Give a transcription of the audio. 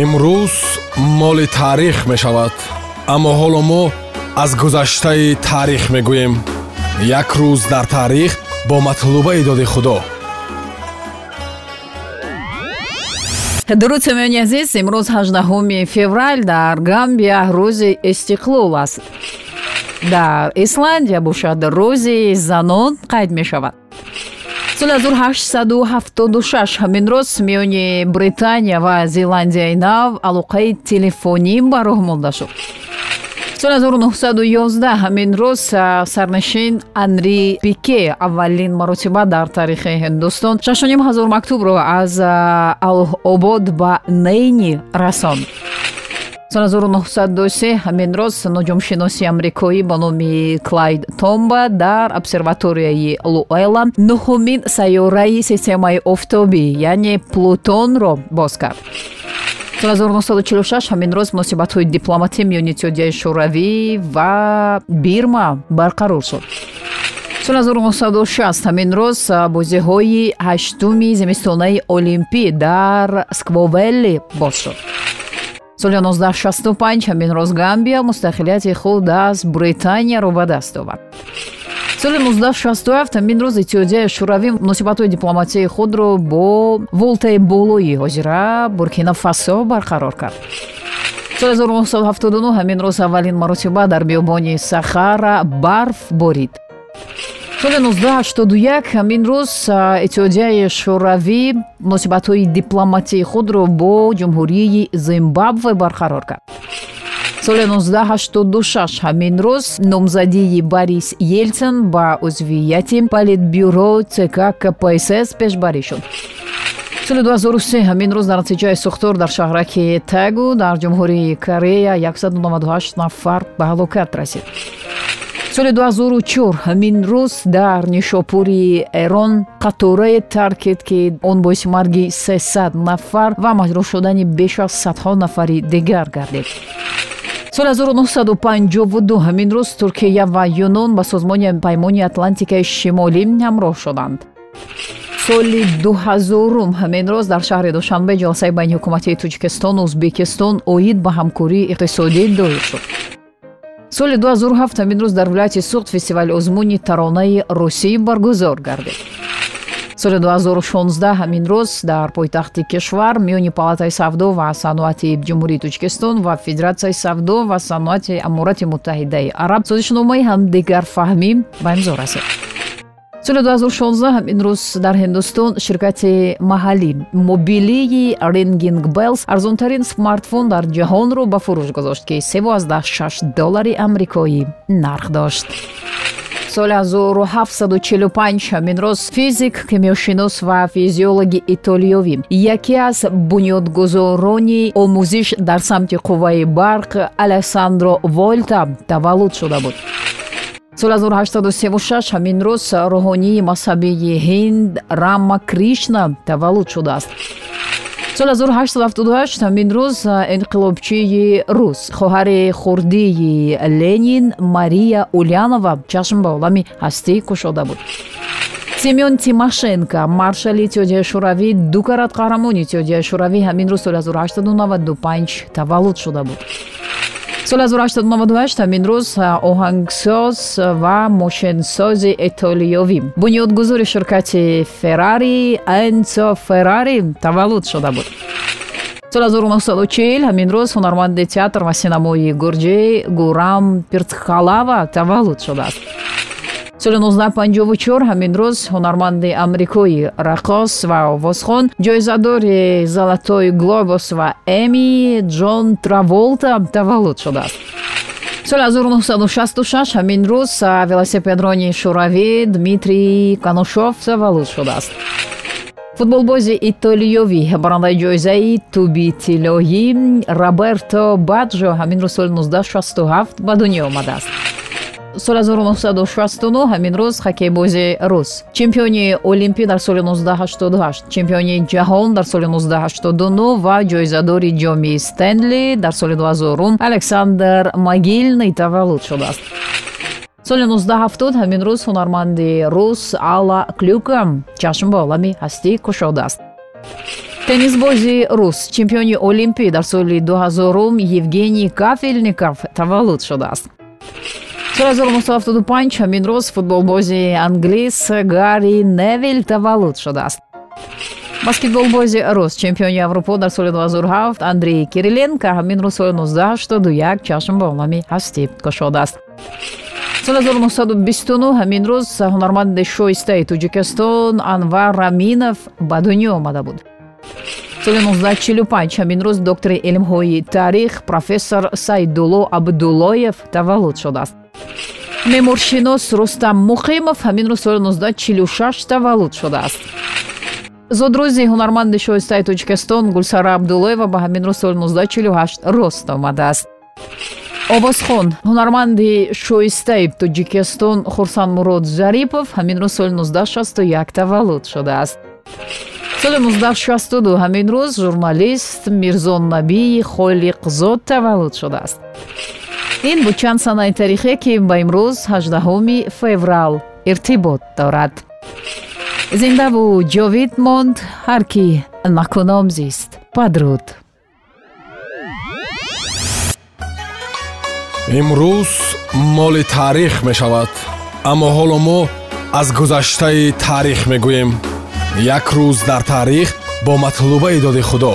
имрӯз моли таърих мешавад аммо ҳоло мо аз гузаштаи таърих мегӯем. Як рӯз дар таърих бо матлубаи доди худо. Дуруд самиёни азиз имрӯз 18 феврал дар гамбия рӯзи истиқлол аст. Дар исландия бошад рӯзи занон қайд мешавад соли 1876 ҳамин роз миёни британия ва зеландияи нав алоқаи телефонӣ ба роҳ монда шуд. соли 1911 ҳамин рӯз сарнишин анри пике аввалин маротиба дар таърихи ҳиндустон 6 мактубро аз алобод ба нейни расонд соли 1923 ҳамин роз ноҷумшиноси амрикоӣ бо номи клайд томба дар обсерваторияи луэла нуҳумин сайёраи системаи офтобӣ яъне плутонро боз кард. Соли 1946 ҳамин роз муносибатҳои дипломатӣ миёни иттиҳодияи шӯравӣ ва бирма барқарор шуд. Соли 1960 ҳамин роз бозиҳои ҳаштуми зимистонаи олимпӣ дар сквовелли боз шуд соли 1965 ҳамин роз гамбия мустақилияти худ аз британияро ба даст овард соли 1967 ҳамин рӯз иттиҳодияи шӯравӣ муносибатҳои дипломатияи худро бо волтаи болои ҳозира буркина фасо барқарор кард. соли 1979 ҳамин рӯз аввалин маротиба дар биёбони сахара барф борид соли 1981 ҳамин рӯз иттиҳодияи шӯравӣ муносибатҳои дипломатии худро бо ҷумҳурии зимбабве барқарор кард. Соли 1986 ҳамин рӯз номзадии борис елтин ба узвияти политбюро цк кпсс пешбарӣ шуд. Соли 2003 ҳамин рӯз дар натиҷаи сӯхтор дар шаҳраки тагу дар ҷумҳурии корея 198 нафар ба ҳалокат расид соли 2004 ҳамин рӯз дар нишопури эрон қаторае тарк кед ки он боиси марги 300 нафар ва маҷрур шудани беш аз садҳо нафари дигар гардид. соли 1952 ҳамин рӯз туркия ва юнон ба созмони паймони атлантикаи шимолӣ ҳамроҳ шуданд. соли дуҳазорум ҳамин роз дар шаҳри душанбе ҷаласаи байни ҳукуматии тоҷикистону ӯзбекистон оид ба ҳамкории иқтисодӣ доир шуд соли 2007 ҳамин рӯз дар вилояти суғд фестивали озмуни таронаи русӣ баргузор гардид соли 2016 ҳамин рӯз дар пойтахти кишвар миёни палатаи савдо ва саноати ҷумҳурии тоҷикистон ва федератсияи савдо ва саноати амурати муттаҳидаи араб созишномаи ҳамдигарфаҳмӣ ба имзо расид соли 2016 ҳамин рӯз дар ҳиндустон ширкати маҳаллӣ мобилии рингинг белс арзонтарин смартфон дар ҷаҳонро ба фурӯш гузошт ки 36 доллари амрикоӣ нарх дошт. соли 1745 ҳамин роз физик кимиёшинос ва физиологи итолиёвӣ яке аз бунёдгузорони омӯзиш дар самти қувваи барқ алессандро вольта таваллуд шуда буд соли 1836 ҳамин рӯз рӯҳонии мазҳабии ҳинд рама кришна таваллуд шудааст. Соли 1878 ҳамин рӯз инқилобчии рус хоҳари хурдии ленин мария ульянова чашм ба олами ҳастӣ кушода буд. Семён тимошенко маршали иттиҳодияи шӯравӣ ду карат қаҳрамони иттиҳодияи шӯравӣ ҳамин рӯз соли 1895 таваллуд шуда буд соли 1898 ҳамин рӯз оҳангсоз ва мошинсози итолиёвӣ бунёдгузори ширкати феррари энсо феррари таваллуд шуда буд. Соли 1940 ҳамин рӯз ҳунарманди театр ва синамои гурҷӣ гурам пиртхалава таваллуд шудааст соли 1954 ҳамин рӯз ҳунарманди амрикои раққос ва овозхон ҷоизадори золатои глобус ва эми ҷон траволта таваллуд шудааст. Соли 1966 ҳамин рӯз велосипедрони шӯравӣ дмитрий канушов таваллуд шудааст. Футболбози итолиёвӣ барандаи ҷоизаи туби тиллоӣ роберто баджо ҳамин рӯз соли 1967 ба дунё омадааст соли 1969 ҳамин рӯз хоккейбози рус. Чемпиони олимпӣ дар соли 1988 чемпиони ҷаҳон дар соли 1989 ва ҷоизадори ҷоми стенли дар соли 2000 александр могильный таваллуд шудааст. Соли 1970 ҳамин рӯз ҳунарманди рус алла клюка чашм ба олами ҳастӣ кушодааст. Теннисбози рус. Чемпиони олимпӣ дар соли 2000 евгений кафелников таваллуд шудааст соли 1975 ҳамин рӯз футболбози англис гарри невил таваллуд шудааст. Баскетболбози рус чемпиони аврупо дар соли 2007 андрей кириленко ҳамин рӯз соли 1981 чашм ба олами ҳастӣ кушодааст соли 1929 ҳамин рӯз ҳунарманди шоистаи тоҷикистон анвар раминов ба дунё омада буд. Соли 1945 ҳамин рӯз доктори илмҳои таърих профессор саидулло абдуллоев таваллуд шудааст меъмуршинос рустам муқимов ҳамин рӯз соли 1946 таваллуд шудааст. Зодрӯзи ҳунарманди шоистаи тоҷикистон гулсара абдуллоева ба ҳамин рӯз соли 1948 рост омадааст. Овозхон ҳунарманди шоистаи тоҷикистон хурсанмурод зарипов ҳамин рӯз соли 1961 таваллуд шудааст. Соли 1962 ҳамин рӯз журналист мирзоннабии холиқзод таваллуд шудааст ин буд чанд санаи таърихие ки ба имрӯз 18 феврал иртибот дорад. Зиндаву ҷовид монд ҳар ки накуном зист. Падруд. Имрӯз моли таърих мешавад аммо ҳоло мо аз гузаштаи таърих мегӯем. Як рӯз дар таърих бо матлубаи доди худо